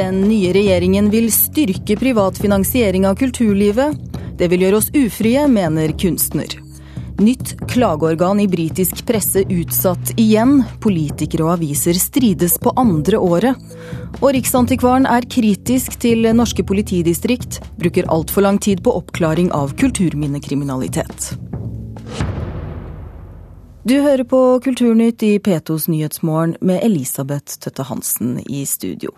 Den nye regjeringen vil styrke privat finansiering av kulturlivet. Det vil gjøre oss ufrie, mener kunstner. Nytt klageorgan i britisk presse utsatt igjen. Politikere og aviser strides på andre året. Og Riksantikvaren er kritisk til norske politidistrikt. Bruker altfor lang tid på oppklaring av kulturminnekriminalitet. Du hører på Kulturnytt i P2s Nyhetsmorgen med Elisabeth Tøtte Hansen i studio.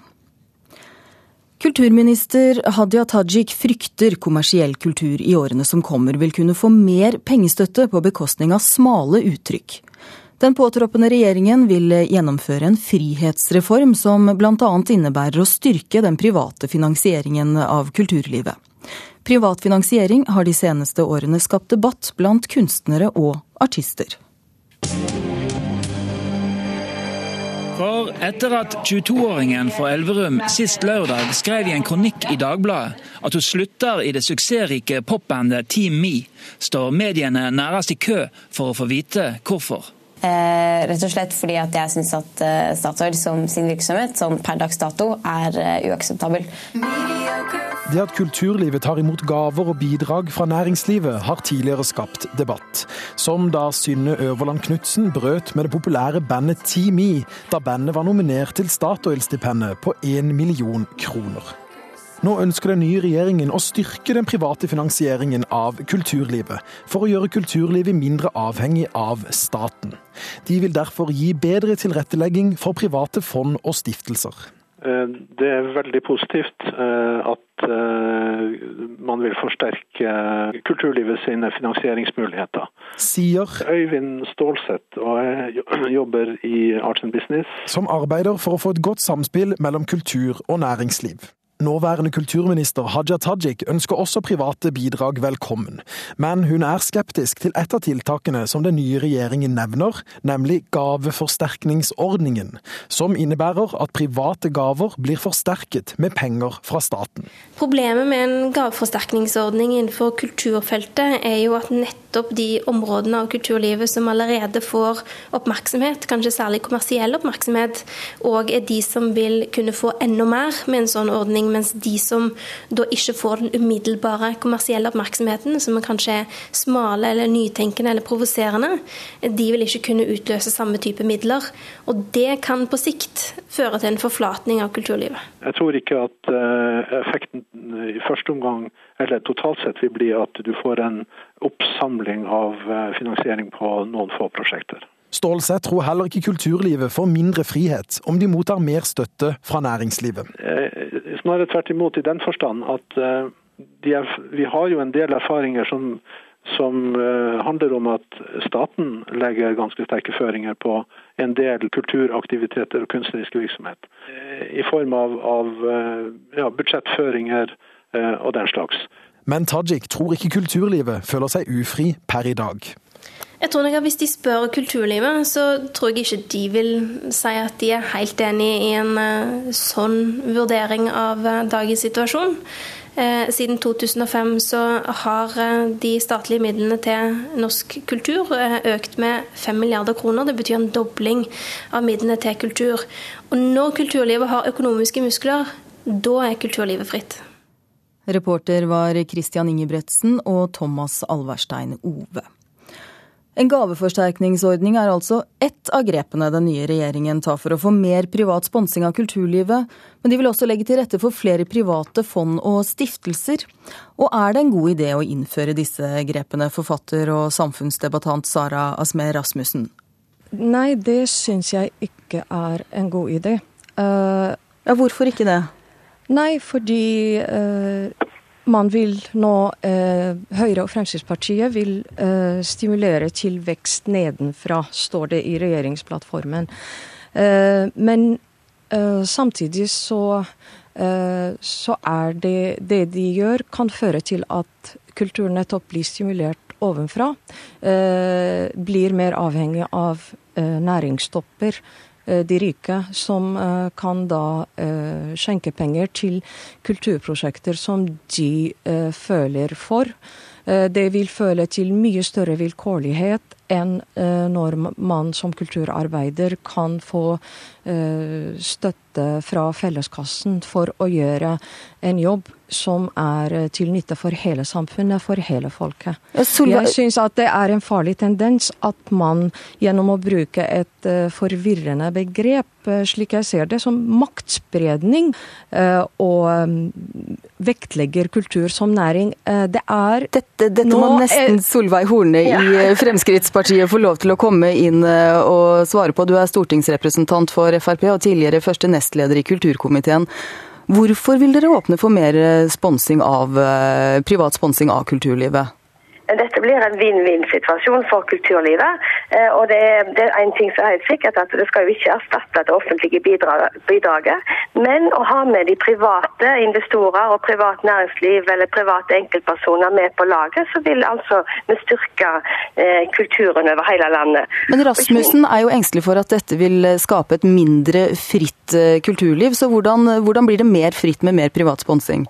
Kulturminister Hadia Tajik frykter kommersiell kultur i årene som kommer vil kunne få mer pengestøtte på bekostning av smale uttrykk. Den påtroppende regjeringen vil gjennomføre en frihetsreform som bl.a. innebærer å styrke den private finansieringen av kulturlivet. Privat finansiering har de seneste årene skapt debatt blant kunstnere og artister. For etter at 22-åringen fra Elverum sist lørdag skrev i en kronikk i Dagbladet at hun slutter i det suksessrike popbandet Team Me, står mediene nærest i kø for å få vite hvorfor. Eh, rett og slett fordi at jeg syns at eh, Statoil som sin virksomhet sånn per dags dato er eh, uakseptabel. Det at kulturlivet tar imot gaver og bidrag fra næringslivet, har tidligere skapt debatt. Som da Synne Øverland Knutsen brøt med det populære bandet Team E, da bandet var nominert til Statoil-stipendet på én million kroner. Nå ønsker den nye regjeringen å styrke den private finansieringen av kulturlivet, for å gjøre kulturlivet mindre avhengig av staten. De vil derfor gi bedre tilrettelegging for private fond og stiftelser. Eh, det er veldig positivt eh, at eh, man vil forsterke kulturlivet sine finansieringsmuligheter. Sier Øyvind Stålseth, og jeg jobber i Arts Business. Som arbeider for å få et godt samspill mellom kultur og næringsliv. Nåværende kulturminister Haja Tajik ønsker også private bidrag velkommen, men hun er skeptisk til et av tiltakene som den nye regjeringen nevner, nemlig gaveforsterkningsordningen, som innebærer at private gaver blir forsterket med penger fra staten. Problemet med en gaveforsterkningsordning innenfor kulturfeltet er jo at nettopp de områdene av kulturlivet som allerede får oppmerksomhet, kanskje særlig kommersiell oppmerksomhet, og er de som vil kunne få enda mer med en sånn ordning mens de som da ikke får den umiddelbare kommersielle oppmerksomheten, som er kanskje smale eller nytenkende eller provoserende, de vil ikke kunne utløse samme type midler. Og det kan på sikt føre til en forflatning av kulturlivet. Jeg tror ikke at eh, effekten i første omgang, eller totalt sett, vil bli at du får en oppsamling av eh, finansiering på noen få prosjekter. Stålseth tror heller ikke kulturlivet får mindre frihet om de mottar mer støtte fra næringslivet. Eh, snarere tvert imot i den forstand at eh, er, vi har jo en del erfaringer som, som handler om at staten legger ganske sterke føringer på en del kulturaktiviteter og kunstnerisk virksomhet. I form av, av ja, budsjettføringer og den slags. Men Tajik tror ikke kulturlivet føler seg ufri per i dag. Jeg tror nok at Hvis de spør kulturlivet, så tror jeg ikke de vil si at de er helt enig i en uh, sånn vurdering av uh, dagens situasjon. Siden 2005 så har de statlige midlene til norsk kultur økt med 5 milliarder kroner. Det betyr en dobling av midlene til kultur. Og når kulturlivet har økonomiske muskler, da er kulturlivet fritt. Reporter var Christian Ingebretsen og Thomas Alverstein Ove. En gaveforsterkningsordning er altså ett av grepene den nye regjeringen tar for å få mer privat sponsing av kulturlivet, men de vil også legge til rette for flere private fond og stiftelser. Og er det en god idé å innføre disse grepene, forfatter og samfunnsdebattant Sara Asmer Rasmussen? Nei, det syns jeg ikke er en god idé. Uh, ja, hvorfor ikke det? Nei, fordi uh, man vil nå eh, Høyre og Fremskrittspartiet vil eh, stimulere til vekst nedenfra, står det i regjeringsplattformen. Eh, men eh, samtidig så, eh, så er det det de gjør, kan føre til at kulturen nettopp blir stimulert ovenfra. Eh, blir mer avhengig av næringstopper Eh, de rike, som eh, kan da eh, skjenke penger til kulturprosjekter som de føler for. Det vil føle til mye større vilkårlighet enn når man som kulturarbeider kan få støtte fra felleskassen for å gjøre en jobb som er til nytte for hele samfunnet, for hele folket. Jeg syns at det er en farlig tendens at man gjennom å bruke et forvirrende begrep, slik jeg ser det, som maktspredning, og vektlegger kultur som næring. Det er Dette, dette nå, må nesten Solveig Horne ja. i Fremskrittspartiet få lov til å komme inn og svare på. Du er stortingsrepresentant for Frp og tidligere første nestleder i kulturkomiteen. Hvorfor vil dere åpne for mer av, privat sponsing av kulturlivet? Dette blir en vinn-vinn-situasjon for kulturlivet. Eh, og det det er, en ting som er helt sikkert, at det skal jo ikke erstatte det offentlige bidraget. Men å ha med de private investorer og privat næringsliv eller private enkeltpersoner med på laget, så vil altså vi styrke eh, kulturen over hele landet. Men Rasmussen er jo engstelig for at dette vil skape et mindre fritt eh, kulturliv. Så hvordan, hvordan blir det mer fritt med mer privat sponsing?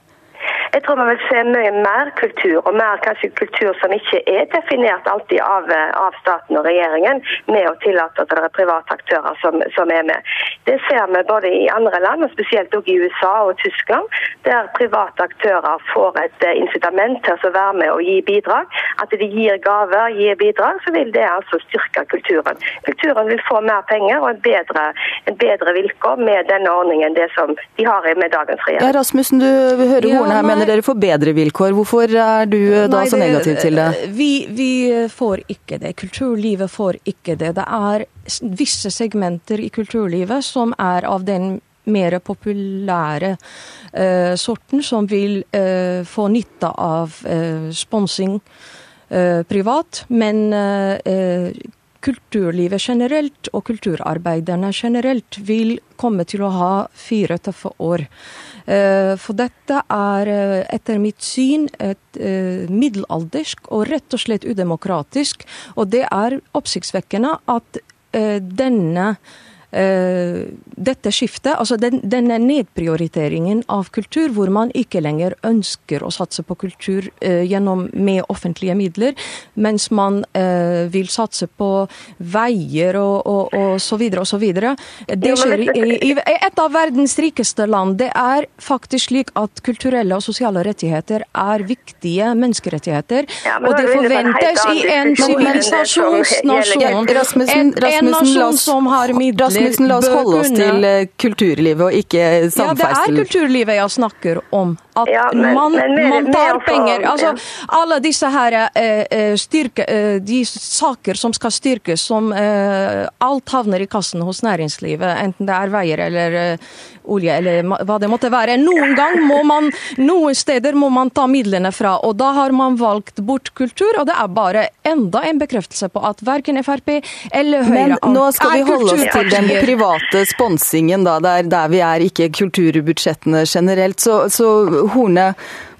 Jeg tror vi vil se mye mer kultur, og mer kanskje kultur som ikke er definert alltid av, av staten og regjeringen, med å tillate at det er private aktører som, som, er med. Det ser vi både i andre land, og spesielt også i USA og Tyskland, der private aktører får et eh, incitament til å være med og gi bidrag. At de gir gaver, gir bidrag, så vil det altså styrke kulturen. Kulturen vil få mer penger og en bedre, en bedre vilkår med denne ordningen det som de har med dagens regjering. Ja, Rasmussen, du hører ja, her, mener dere får bedre vilkår. Hvorfor er du eh, da Nei, så negativ til det? Vi, vi, får ikke det. Kulturlivet får ikke det. Det er visse segmenter i kulturlivet som er av den mer populære uh, sorten, som vil uh, få nytte av uh, sponsing privat. Men kulturlivet generelt og kulturarbeiderne generelt vil komme til å ha fire tøffe år. Eh, for dette er eh, etter mitt syn et eh, middelaldersk og rett og slett udemokratisk. Og det er oppsiktsvekkende at denne dette skiftet, altså den, denne nedprioriteringen av kultur, hvor man ikke lenger ønsker å satse på kultur eh, gjennom med offentlige midler, mens man eh, vil satse på veier og, og, og så videre og så videre. Det skjer i, i, et av verdens rikeste land. Det er faktisk slik at kulturelle og sosiale rettigheter er viktige menneskerettigheter, ja, og det forventes i en sivilisasjonsnasjon, en, en nasjon som har midler Rasmussen, la oss holde oss til eh, kulturlivet og ikke samferdsel. Ja, det er kulturlivet jeg snakker om. At ja, men, man, men mer, man, tar penger. Altså, alle disse her eh, eh, styrke, eh, de saker som skal styrkes, som eh, alt havner i kassen hos næringslivet, enten det er veier eller eh, olje eller hva det måtte være. Noen gang må man, noen steder må man ta midlene fra, og da har man valgt bort kultur. Og det er bare enda en bekreftelse på at verken Frp eller Høyre Men nå skal vi holde oss til den private sponsingen, da, der, der vi er, ikke kulturbudsjettene generelt. Så, så Horne,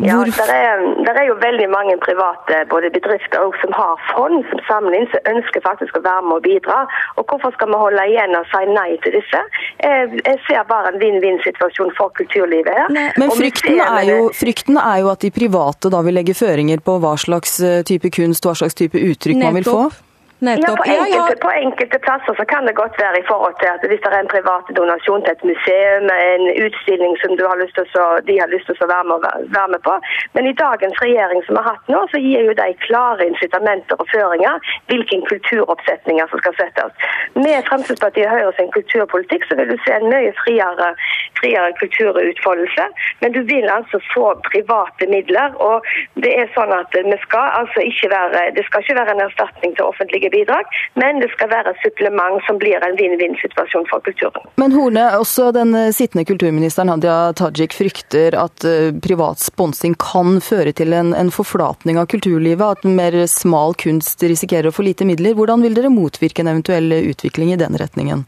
hvor... Ja, det er, er, jo veldig mange private både bedrifter som har fond som samler inn, som ønsker faktisk å være med og bidra. Og Hvorfor skal vi holde igjen og si nei til disse? Jeg ser bare en vinn-vinn-situasjon for kulturlivet her. Nei, men frykten er, jo, frykten er, jo, at de private da vil legge føringer på hva slags eh, type kunst, hva slags type uttrykk Nettopp. man vil få? Nettopp. Ja, på enkelte, på enkelte, plasser så kan det godt være i forhold til at hvis det er en privat donasjon til et museum, en utstilling som har å, de har lyst til å være med, være med, på. Men i dagens regjering som vi har hatt nå, så gir jo de klare incitamenter og føringer hvilke kulturoppsetninger som skal settes. Med Fremskrittspartiet og Høyre sin kulturpolitikk så vil du se en mye friere, friere kulturutfoldelse. Men du vil altså få private midler. Og det er sånn at vi skal altså ikke være, det skal ikke være en erstatning til offentlige bidrag, men det skal være et supplement som blir en vinn-vinn-situasjon for kulturen. Men Horne, også den eh, sittende kulturministeren Hadia Tajik frykter at eh, privat sponsing kan føre til en, en forflatning av kulturlivet, at mer smal kunst risikerer å få lite midler. Hvordan vil dere motvirke en eventuell utvikling i den retningen?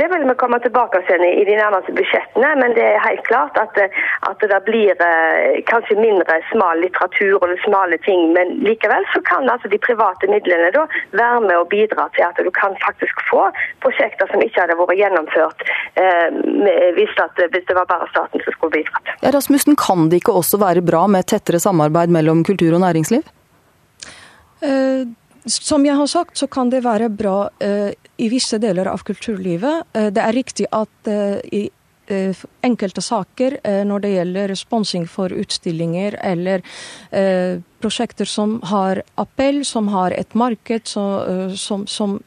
Det vil vi komme tilbake til i de nærmeste budsjettene, men det er helt klart at, at det blir eh, kanskje mindre smal litteratur eller smale ting. Men likevel så kan altså de private midlene da være med å bidra til at du kan faktisk få prosjekter som ikke hadde vært gjennomført eh, hvis, at, hvis, det var bare staten som skulle bidratt. Ja, Rasmussen, kan det ikke også være bra med tettere samarbeid mellom kultur og næringsliv? Eh, som jeg har sagt, så kan det være bra uh, i visse deler av kulturlivet. Uh, det er riktig at i enkelte saker når det gjelder sponsing for utstillinger eller prosjekter som har appell, som har et marked, som, som, som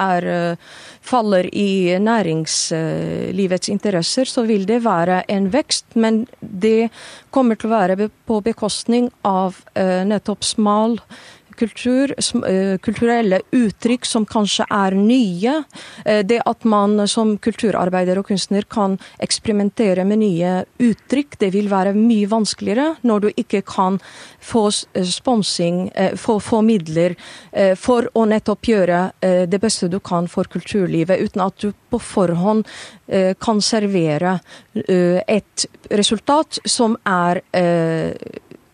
er, faller i næringslivets interesser, så vil det være en vekst. Men det kommer til å være på bekostning av nettopp smal kultur, eh, kulturelle uttrykk som kanskje er nye. Eh, det at man som kulturarbeider og kunstner kan eksperimentere med nye uttrykk, det vil være mye vanskeligere når du ikke kan få eh, sponsing, få, få midler for å nettopp gjøre det beste du kan for kulturlivet, uten at du på forhånd kan servere et resultat som er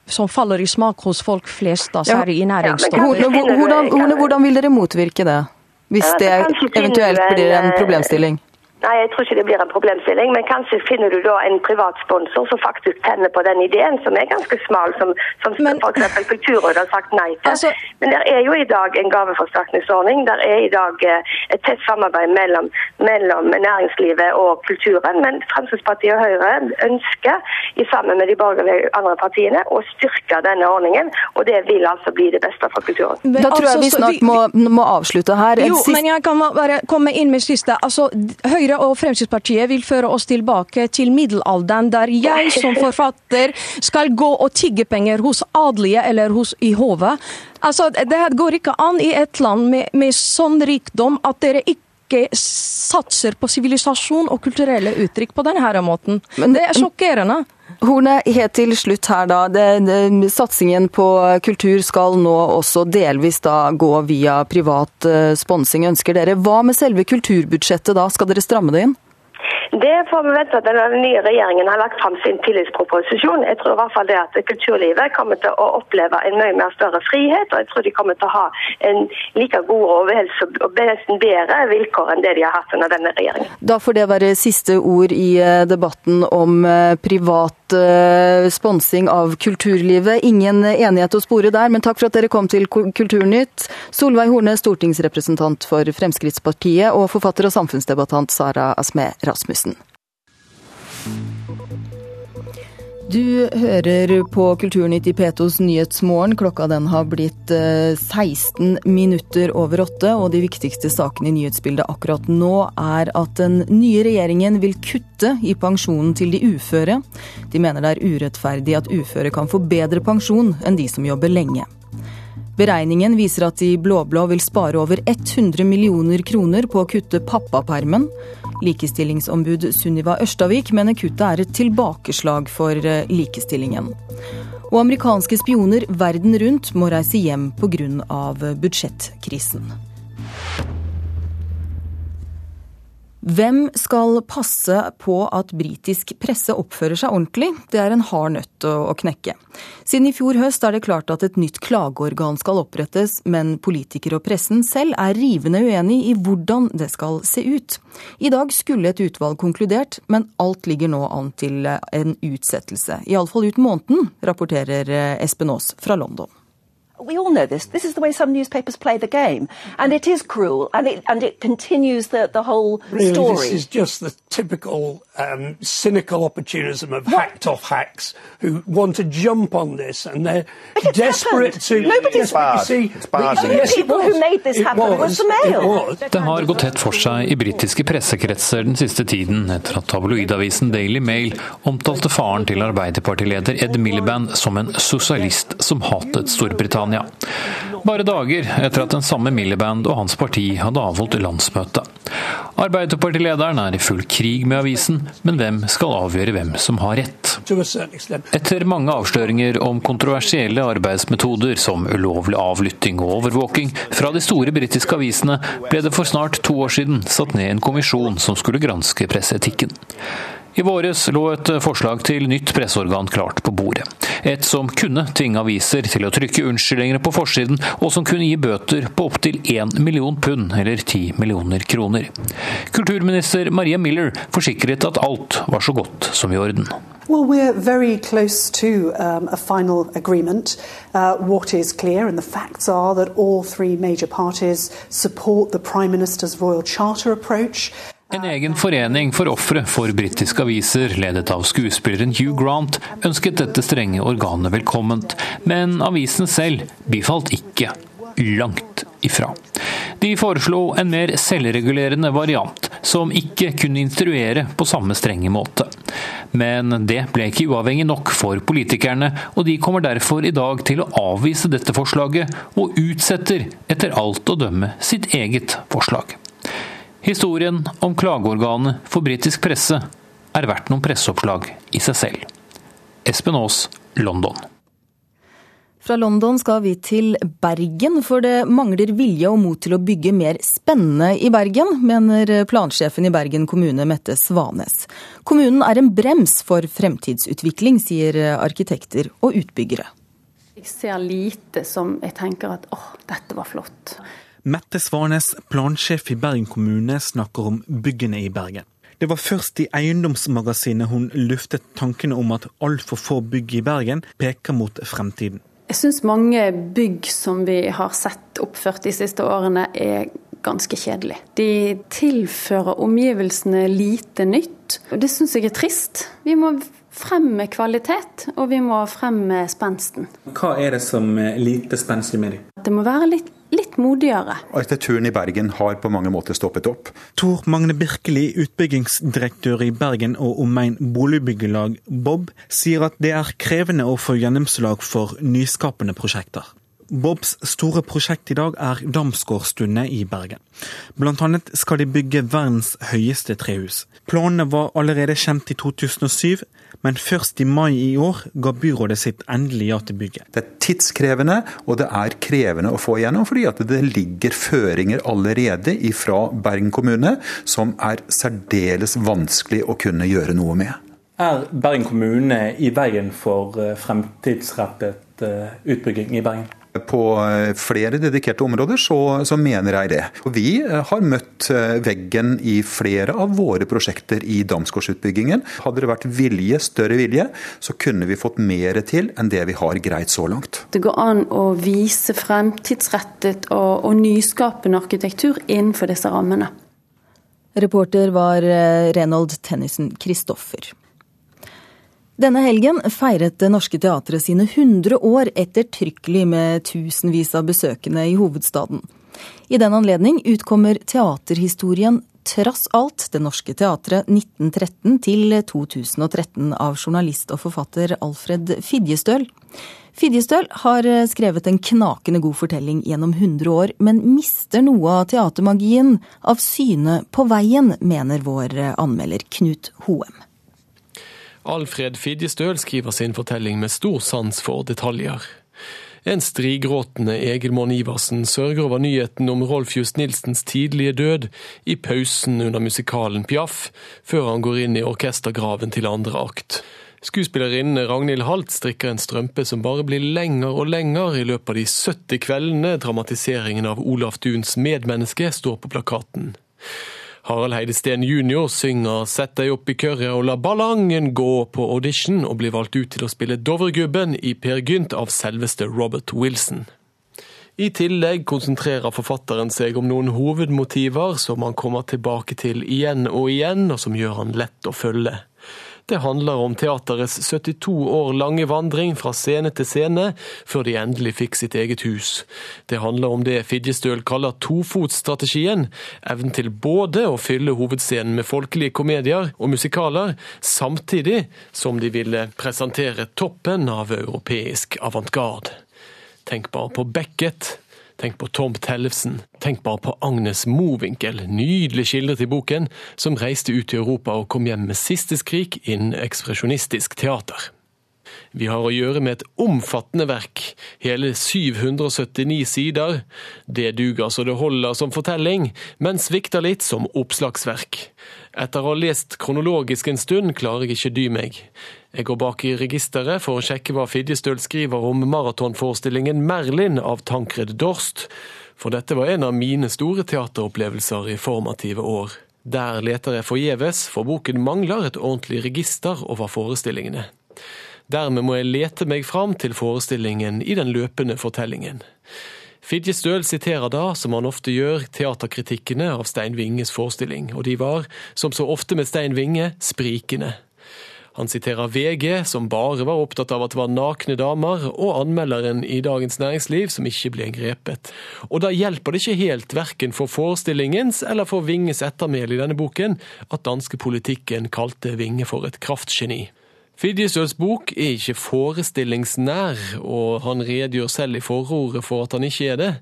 som faller i smak hos folk flest, da, særlig i næringsstoffer. Hvordan, hvordan, hvordan vil dere motvirke det, hvis det eventuelt blir en problemstilling? Nei, jeg tror ikke det blir en problemstilling, men kanskje finner du da en privat sponsor som faktisk tenner på den ideen, som er ganske smal, som, som f.eks. Kulturrådet har sagt nei til. Altså, men det er jo i dag en gaveforsterkningsordning. Det er i dag eh, et tett samarbeid mellom, mellom, næringslivet og kulturen. Men Fremskrittspartiet og Høyre ønsker, i sammen med de borgerlige andre partiene, å styrke denne ordningen. Og det vil altså bli det beste for kulturen. Da tror jeg vi altså, snart må, må avslutte her. Jo, men jeg kan bare komme inn med siste. Altså, Høyre Høyre og Fremskrittspartiet vil føre oss tilbake til middelalderen, der jeg som forfatter skal gå og tigge penger hos adelige eller hos i hovet. Altså, det går ikke an i et land med, med sånn rikdom at dere ikke satser på sivilisasjon og kulturelle uttrykk på denne måten. Men det er sjokkerende. Horne, helt til slutt her da. Satsingen på kultur skal nå også delvis da gå via privat uh, sponsing, ønsker dere. Hva med selve kulturbudsjettet da? Skal dere stramme det inn? Det får vi vente til den nye regjeringen har lagt fram sin tillitsproposisjon. Jeg tror i hvert fall det at kulturlivet kommer til å oppleve en mye mer større frihet, og jeg tror de kommer til å ha en like gode og nesten bedre vilkår enn det de har hatt under denne regjeringen. Da får det være siste ord i eh, debatten om eh, privat eh, sponsing av kulturlivet. Ingen enighet å spore der, men takk for at dere kom til Kulturnytt. Solveig Horne, stortingsrepresentant for Fremskrittspartiet, og forfatter og samfunnsdebattant Sara Asme Rasmussen. Du hører på Kulturnytt i P2s Nyhetsmorgen. Klokka den har blitt 16 eh, minutter over åtte, og de viktigste sakene i nyhetsbildet akkurat nå er at den nye regjeringen vil kutte i pensjonen til de uføre. De mener det er urettferdig at uføre kan få bedre pensjon enn de som jobber lenge. Beregningen viser at de blå-blå vil spare over 100 millioner kroner på å kutte pappapermen. Likestillingsombud Sunniva Ørstavik mener kuttet er et tilbakeslag for eh, likestillingen. Og amerikanske spioner verden rundt må reise hjem pga. budsjettkrisen. Hvem skal passe på at britisk presse oppfører seg ordentlig? Det er en hard nøtt å, knekke. Siden i fjor høst er det klart at et nytt klageorgan skal opprettes, men politikere og pressen selv er rivende uenig i hvordan det skal se ut. I dag skulle et utvalg konkludert, men alt ligger nå an til en utsettelse. Iallfall ut måneden, rapporterer Espen Aas fra London. We all know this. This is the way some newspapers play the game, and it is cruel, and it and it continues the the whole really, story. This is just the typical um, cynical opportunism of what? hacked off hacks who want to jump on this, and they're desperate happened. to. Nobody's yes, see, the, yes, people who made this happen was, was the Mail. Det har gått tett for seg i britiske pressekretser den siste tiden etter at tabloidavisen Daily Mail omtalte faren til Arbeiderpartileder Ed Miliband som en sosialist som hatet Storbritannia. Storbritannia. Bare dager etter at den samme Milliband og hans parti hadde avholdt landsmøte. Arbeiderpartilederen er i full krig med avisen, men hvem skal avgjøre hvem som har rett? Etter mange avsløringer om kontroversielle arbeidsmetoder som ulovlig avlytting og overvåking fra de store britiske avisene, ble det for snart to år siden satt ned en kommisjon som skulle granske presseetikken. I våres lå et forslag til nytt presseorgan klart på bordet. Et som kunne tvinge aviser til å trykke unnskyldninger på forsiden, og som kunne gi bøter på opptil én million pund, eller ti millioner kroner. Kulturminister Maria Miller forsikret at alt var så godt som i orden. Well, we're very close to um, a final agreement. Uh, what is clear, and the facts are that all three major parties support the Prime Minister's Royal Charter approach. En egen forening for ofre for britiske aviser, ledet av skuespilleren Hugh Grant, ønsket dette strenge organet velkomment, men avisen selv bifalt ikke. Langt ifra. De foreslo en mer selvregulerende variant, som ikke kunne instruere på samme strenge måte. Men det ble ikke uavhengig nok for politikerne, og de kommer derfor i dag til å avvise dette forslaget, og utsetter etter alt å dømme sitt eget forslag. Historien om klageorganet for britisk presse er verdt noen presseoppslag i seg selv. Espen Aas, London. Fra London skal vi til Bergen, for det mangler vilje og mot til å bygge mer spennende i Bergen, mener plansjefen i Bergen kommune Mette Svanes. Kommunen er en brems for fremtidsutvikling, sier arkitekter og utbyggere. Jeg ser lite som jeg tenker at åh, dette var flott. Mette Svanes, plansjef i Bergen kommune, snakker om byggene i Bergen. Det var først i Eiendomsmagasinet hun luftet tankene om at altfor få bygg i Bergen peker mot fremtiden. Jeg syns mange bygg som vi har sett oppført de siste årene, er ganske kjedelig. De tilfører omgivelsene lite nytt, og det syns jeg er trist. Vi må fremme kvalitet, og vi må fremme spensten. Hva er det som er lite spenstig med dem? Det må være litt litt modigere. Arkitekturen i Bergen har på mange måter stoppet opp. Tor Magne Birkeli, utbyggingsdirektør i Bergen og omegn boligbyggelag Bob, sier at det er krevende å få gjennomslag for nyskapende prosjekter. Bobs store prosjekt i dag er Damsgårdstundet i Bergen. Blant annet skal de bygge verdens høyeste trehus. Planene var allerede kjent i 2007, men først i mai i år ga byrådet sitt endelig ja til bygget. Det er tidskrevende, og det er krevende å få igjennom, fordi at det ligger føringer allerede fra Bergen kommune som er særdeles vanskelig å kunne gjøre noe med. Er Bergen kommune i veien for eh, fremtidsrettet eh, utbygging i Bergen? På eh, flere dedikerte områder så, så, mener jeg det. Og vi eh, har møtt eh, veggen i flere av våre prosjekter i Damsgårdsutbyggingen. Hadde det vært vilje, større vilje, så kunne vi fått mer til enn det vi har greit så langt. Det går an å vise fremtidsrettet og, og nyskapende arkitektur innenfor disse rammene. Reporter var Renold Tennison Christoffer. Denne helgen feiret Det Norske Teatret sine 100 år ettertrykkelig med tusenvis av besøkende i hovedstaden. I den anledning utkommer teaterhistorien Trass alt Det Norske Teatret 1913 til 2013 av journalist og forfatter Alfred Fidjestøl. Fidjestøl har skrevet en knakende god fortelling gjennom 100 år, men mister noe av teatermagien av syne på veien, mener vår anmelder Knut Hoem. Alfred Fidjestøl skriver sin fortelling med stor sans for detaljer. En strigråtende Egil Monn Iversen sørger over nyheten om Rolf Just Nilsens tidlige død i pausen under musikalen Piaf, før han går inn i orkestergraven til andre akt. Skuespillerinnen Ragnhild Halt strikker en strømpe som bare blir lenger og lenger i løpet av de 70 kveldene dramatiseringen av Olaf Duns medmenneske står på plakaten. Harald Heide Steen jr. synger 'Sett deg opp i køret og la ballangen gå' på audition, og blir valgt ut til å spille Dovregubben i Per Gynt av selveste Robert Wilson. I tillegg konsentrerer forfatteren seg om noen hovedmotiver som han kommer tilbake til igjen og igjen, og som gjør han lett å følge. Det handler om teaterets 72 år lange vandring fra scene til scene, før de endelig fikk sitt eget hus. Det handler om det Fidjestøl kaller tofotsstrategien, evnen til både å fylle hovedscenen med folkelige komedier og musikaler, samtidig som de ville presentere toppen av europeisk avantgarde. Tenk bare på Beckett, Tenk på Tom Tellefsen. Tenk bare på Agnes Mowinckel, nydelig skildret i boken, som reiste ut til Europa og kom hjem med siste skrik innen ekspresjonistisk teater. Vi har å gjøre med et omfattende verk, hele 779 sider. Det duger så det holder som fortelling, men svikter litt som oppslagsverk. Etter å ha lest kronologisk en stund, klarer jeg ikke dy meg. Jeg går bak i registeret for å sjekke hva Fidjestøl skriver om maratonforestillingen Merlin av Tankred Dorst, for dette var en av mine store teateropplevelser i formative år. Der leter jeg forgjeves, for boken mangler et ordentlig register over forestillingene. Dermed må jeg lete meg fram til forestillingen i den løpende fortellingen. Fidje Støl siterer da, som han ofte gjør, teaterkritikkene av Stein Winges forestilling, og de var, som så ofte med Stein Winge, sprikende. Han siterer VG, som bare var opptatt av at det var nakne damer, og anmelderen i Dagens Næringsliv, som ikke ble grepet. Og da hjelper det ikke helt, verken for forestillingens eller for Winges ettermæle i denne boken, at danske politikken kalte Winge for et kraftgeni. Fidjesøls bok er ikke forestillingsnær, og han redegjør selv i forordet for at han ikke er det.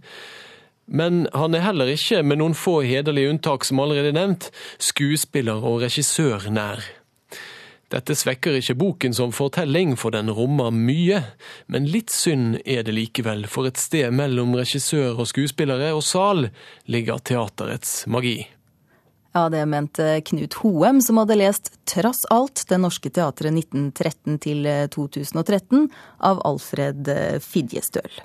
Men han er heller ikke, med noen få hederlige unntak som allerede nevnt, skuespiller og regissør nær. Dette svekker ikke boken som fortelling, for den rommer mye, men litt synd er det likevel, for et sted mellom regissør og skuespillere og sal ligger teaterets magi. Ja, det mente Knut Hoem, som hadde lest Trass alt Det norske teatret 1913 til 2013 av Alfred eh, Fidjestøl.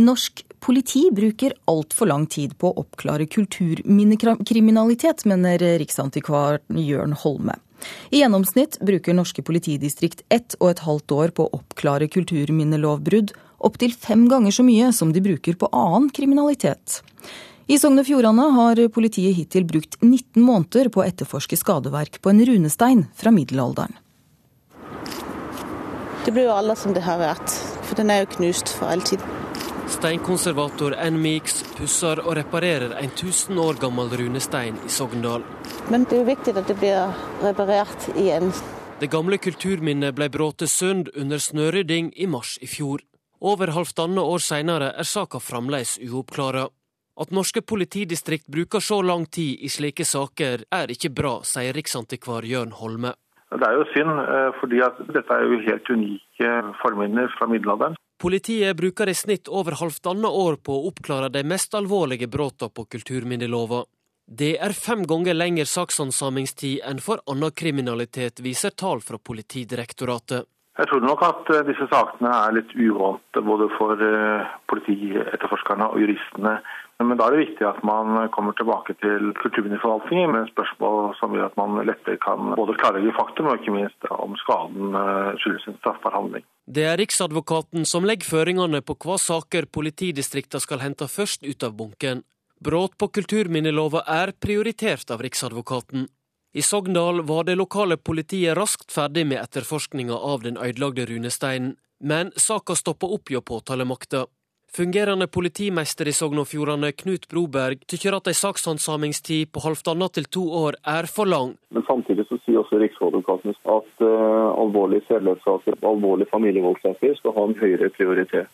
Norsk politi bruker altfor lang tid på å oppklare kulturminnekriminalitet, mener riksantikvar Jørn Holme. I gjennomsnitt bruker norske politidistrikt ett og et halvt år på å oppklare kulturminnelovbrudd, opptil fem ganger så mye som de bruker på annen kriminalitet. I Sogn og Fjordane har politiet hittil brukt 19 måneder på å etterforske skadeverk på en runestein fra middelalderen. Det blir jo alle som det har vært, for den er jo knust for all tid. Steinkonservator N. Meeks pusser og reparerer en 1000 år gammel runestein i Sogndal. Men det er jo viktig at det blir reparert igjen. Det gamle kulturminnet ble brått sund under snørydding i mars i fjor. Over halvannet år seinere er saka fremdeles uoppklara. At norske politidistrikt bruker så lang tid i slike saker er ikke bra, sier riksantikvar Jørn Holme. Det er jo synd, eh, fordi dette er jo helt unike forminner fra middelalderen. Politiet bruker i snitt over halvannet år på å oppklare de mest alvorlige bruddene på kulturminnelova. Det er fem ganger lengre saksansamlingstid enn for annen kriminalitet, viser tall fra Politidirektoratet. Jeg tror nok at eh, disse sakene er litt uvante både for eh, politietterforskerne og juristene. Men da er det viktig at man kommer tilbake til kulturminneforvaltningen med spørsmål som gjør at man lettere kan både klarlegge faktum og ikke minst om skaden eh, skyldes en straffbar handling. Det er Riksadvokaten som legger føringene på hva saker politidistriktene skal hente først ut av bunken. Brudd på kulturminnelova er prioritert av Riksadvokaten. I Sogndal var det lokale politiet raskt ferdig med etterforskninga av den ødelagte runesteinen, men saka stoppa opp hjå påtalemakta. Fungerende politimester i Sogn og Fjordane, Knut Broberg, tykker at ei sakshandsamingstid på halvannet til to år er for lang. Men samtidig så sier også Riksadvokaten at uh, alvorlige sedelighetssaker og alvorlige familievoldssaker skal ha en høyere prioritet.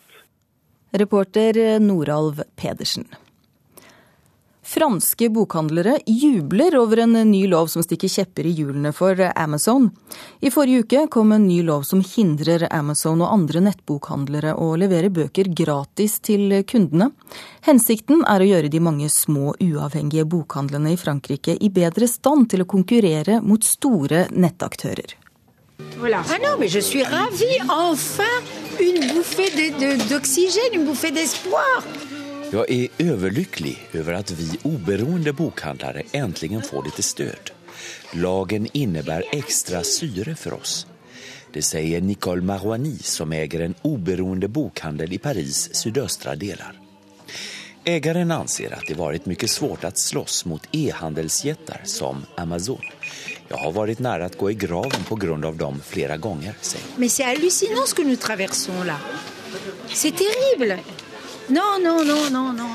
Reporter Noralv Pedersen. Franske bokhandlere jubler over en ny lov som stikker kjepper i hjulene for Amazon. I forrige uke kom en ny lov som hindrer Amazon og andre nettbokhandlere å levere bøker gratis til kundene. Hensikten er å gjøre de mange små, uavhengige bokhandlene i Frankrike i bedre stand til å konkurrere mot store nettaktører. Voilà. Ah non, mais je suis ravie. Enfin, une bouffée d'oxygène, une bouffée d'espoir. Jag är överlycklig över att vi oberoende bokhandlare äntligen får lite stöd. Lagen innebär extra syre för oss. Det säger Nicole Marouani som äger en oberoende bokhandel i Paris sydöstra delar. Ägaren anser att det varit mycket svårt att slåss mot e-handelsjättar som Amazon. Jag har varit nära att gå i graven på grund av dem flera gånger, säger Men c'est hallucinant ce que nous traversons là. C'est terrible. Non, no, no, no, no.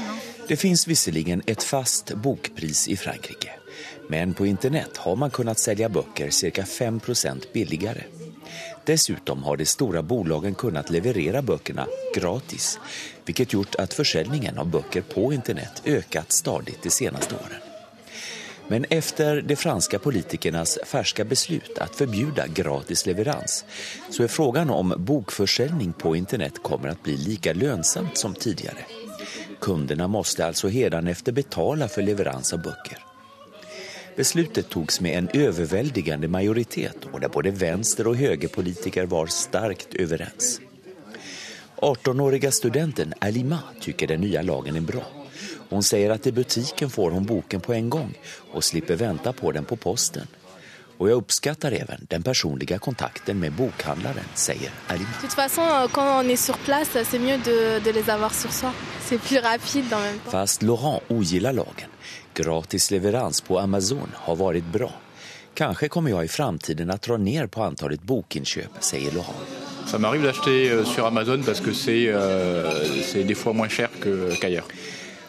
Det finns visserligen ett fast bokpris i Frankrike. Men på internet har man kunnat sälja böcker cirka 5% billigare. Dessutom har de stora bolagen kunnat leverera böckerna gratis, vilket gjort att försäljningen av böcker på internet ökat stadigt de senaste åren. Men efter de franske politikernas ferske beslut att förbjuda gratis leverans så är frågan om bokförsäljning på internet kommer att bli lika lönsamt som tidigare. Kunderna måste alltså efter betala för leverans av böcker. Beslutet togs med en överväldigande majoritet och där både vänster och högerpolitiker var starkt överens. 18-åriga studenten Alima tycker den nya lagen är bra. Hon säger att i butiken får hon boken på en gång och slipper vänta på den på posten. Och jag uppskattar även den personliga kontakten med bokhandlaren, säger Alima. De toute façon, quand on est sur place, c'est mieux de, de les avoir sur soi. C'est plus rapide en même temps. Fast Laurent ogillar lagen. Gratis leverans på Amazon har varit bra. Kanske kommer jag i framtiden att dra ner på antalet bokinköp, säger Laurent. Ça m'arrive d'acheter euh, sur Amazon parce que c'est euh, des fois moins cher qu'ailleurs.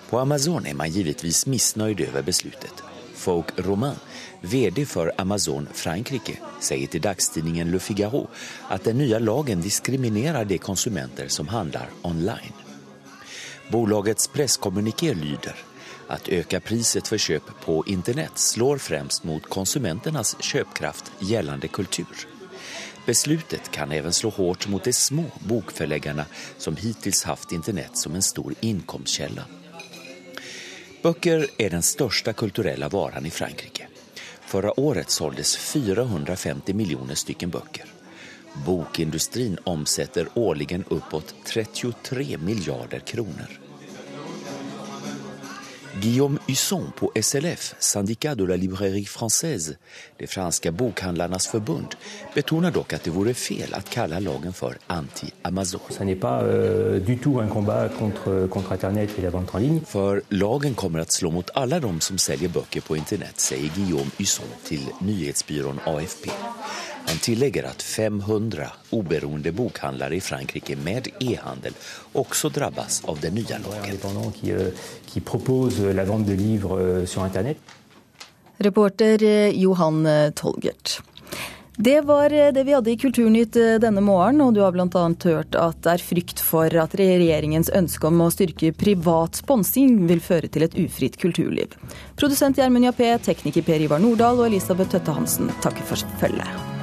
På Amazon är man givetvis missnöjd över beslutet. Folk Romain, vd för Amazon Frankrike, säger till dagstidningen Le Figaro att den nya lagen diskriminerar de konsumenter som handlar online. Bolagets presskommuniké lyder att öka priset för köp på internet slår främst mot konsumenternas köpkraft gällande kultur. Beslutet kan även slå hårt mot de små bokförläggarna som hittills haft internet som en stor inkomstkälla. Böcker är den största kulturella varan i Frankrike. Förra året såldes 450 miljoner stycken böcker. Bokindustrin omsätter årligen uppåt 33 miljarder kronor. Guillaume Husson på SLF, Syndicat de la Librairie Française, det franska bokhandlarnas förbund, betonar dock att det vore fel att kalla lagen för anti-Amazon. For för lagen kommer att slå mot alla de som säljer böcker på internet, säger Guillaume Husson till nyhetsbyrån AFP. Han tillegger at 500 oberoende bokhandlere i Frankrike med e-handel også drabbas av den nye lagen. Euh, Reporter eh, Johan eh, Tolgert. Det var eh, det vi hadde i Kulturnytt denne morgenen, og du har bl.a. hørt at det er frykt for at regjeringens ønske om å styrke privat sponsing vil føre til et ufritt kulturliv. Produsent Gjermund Jappé, tekniker Per Ivar Nordahl og Elisabeth Tøtte Hansen takker for følget.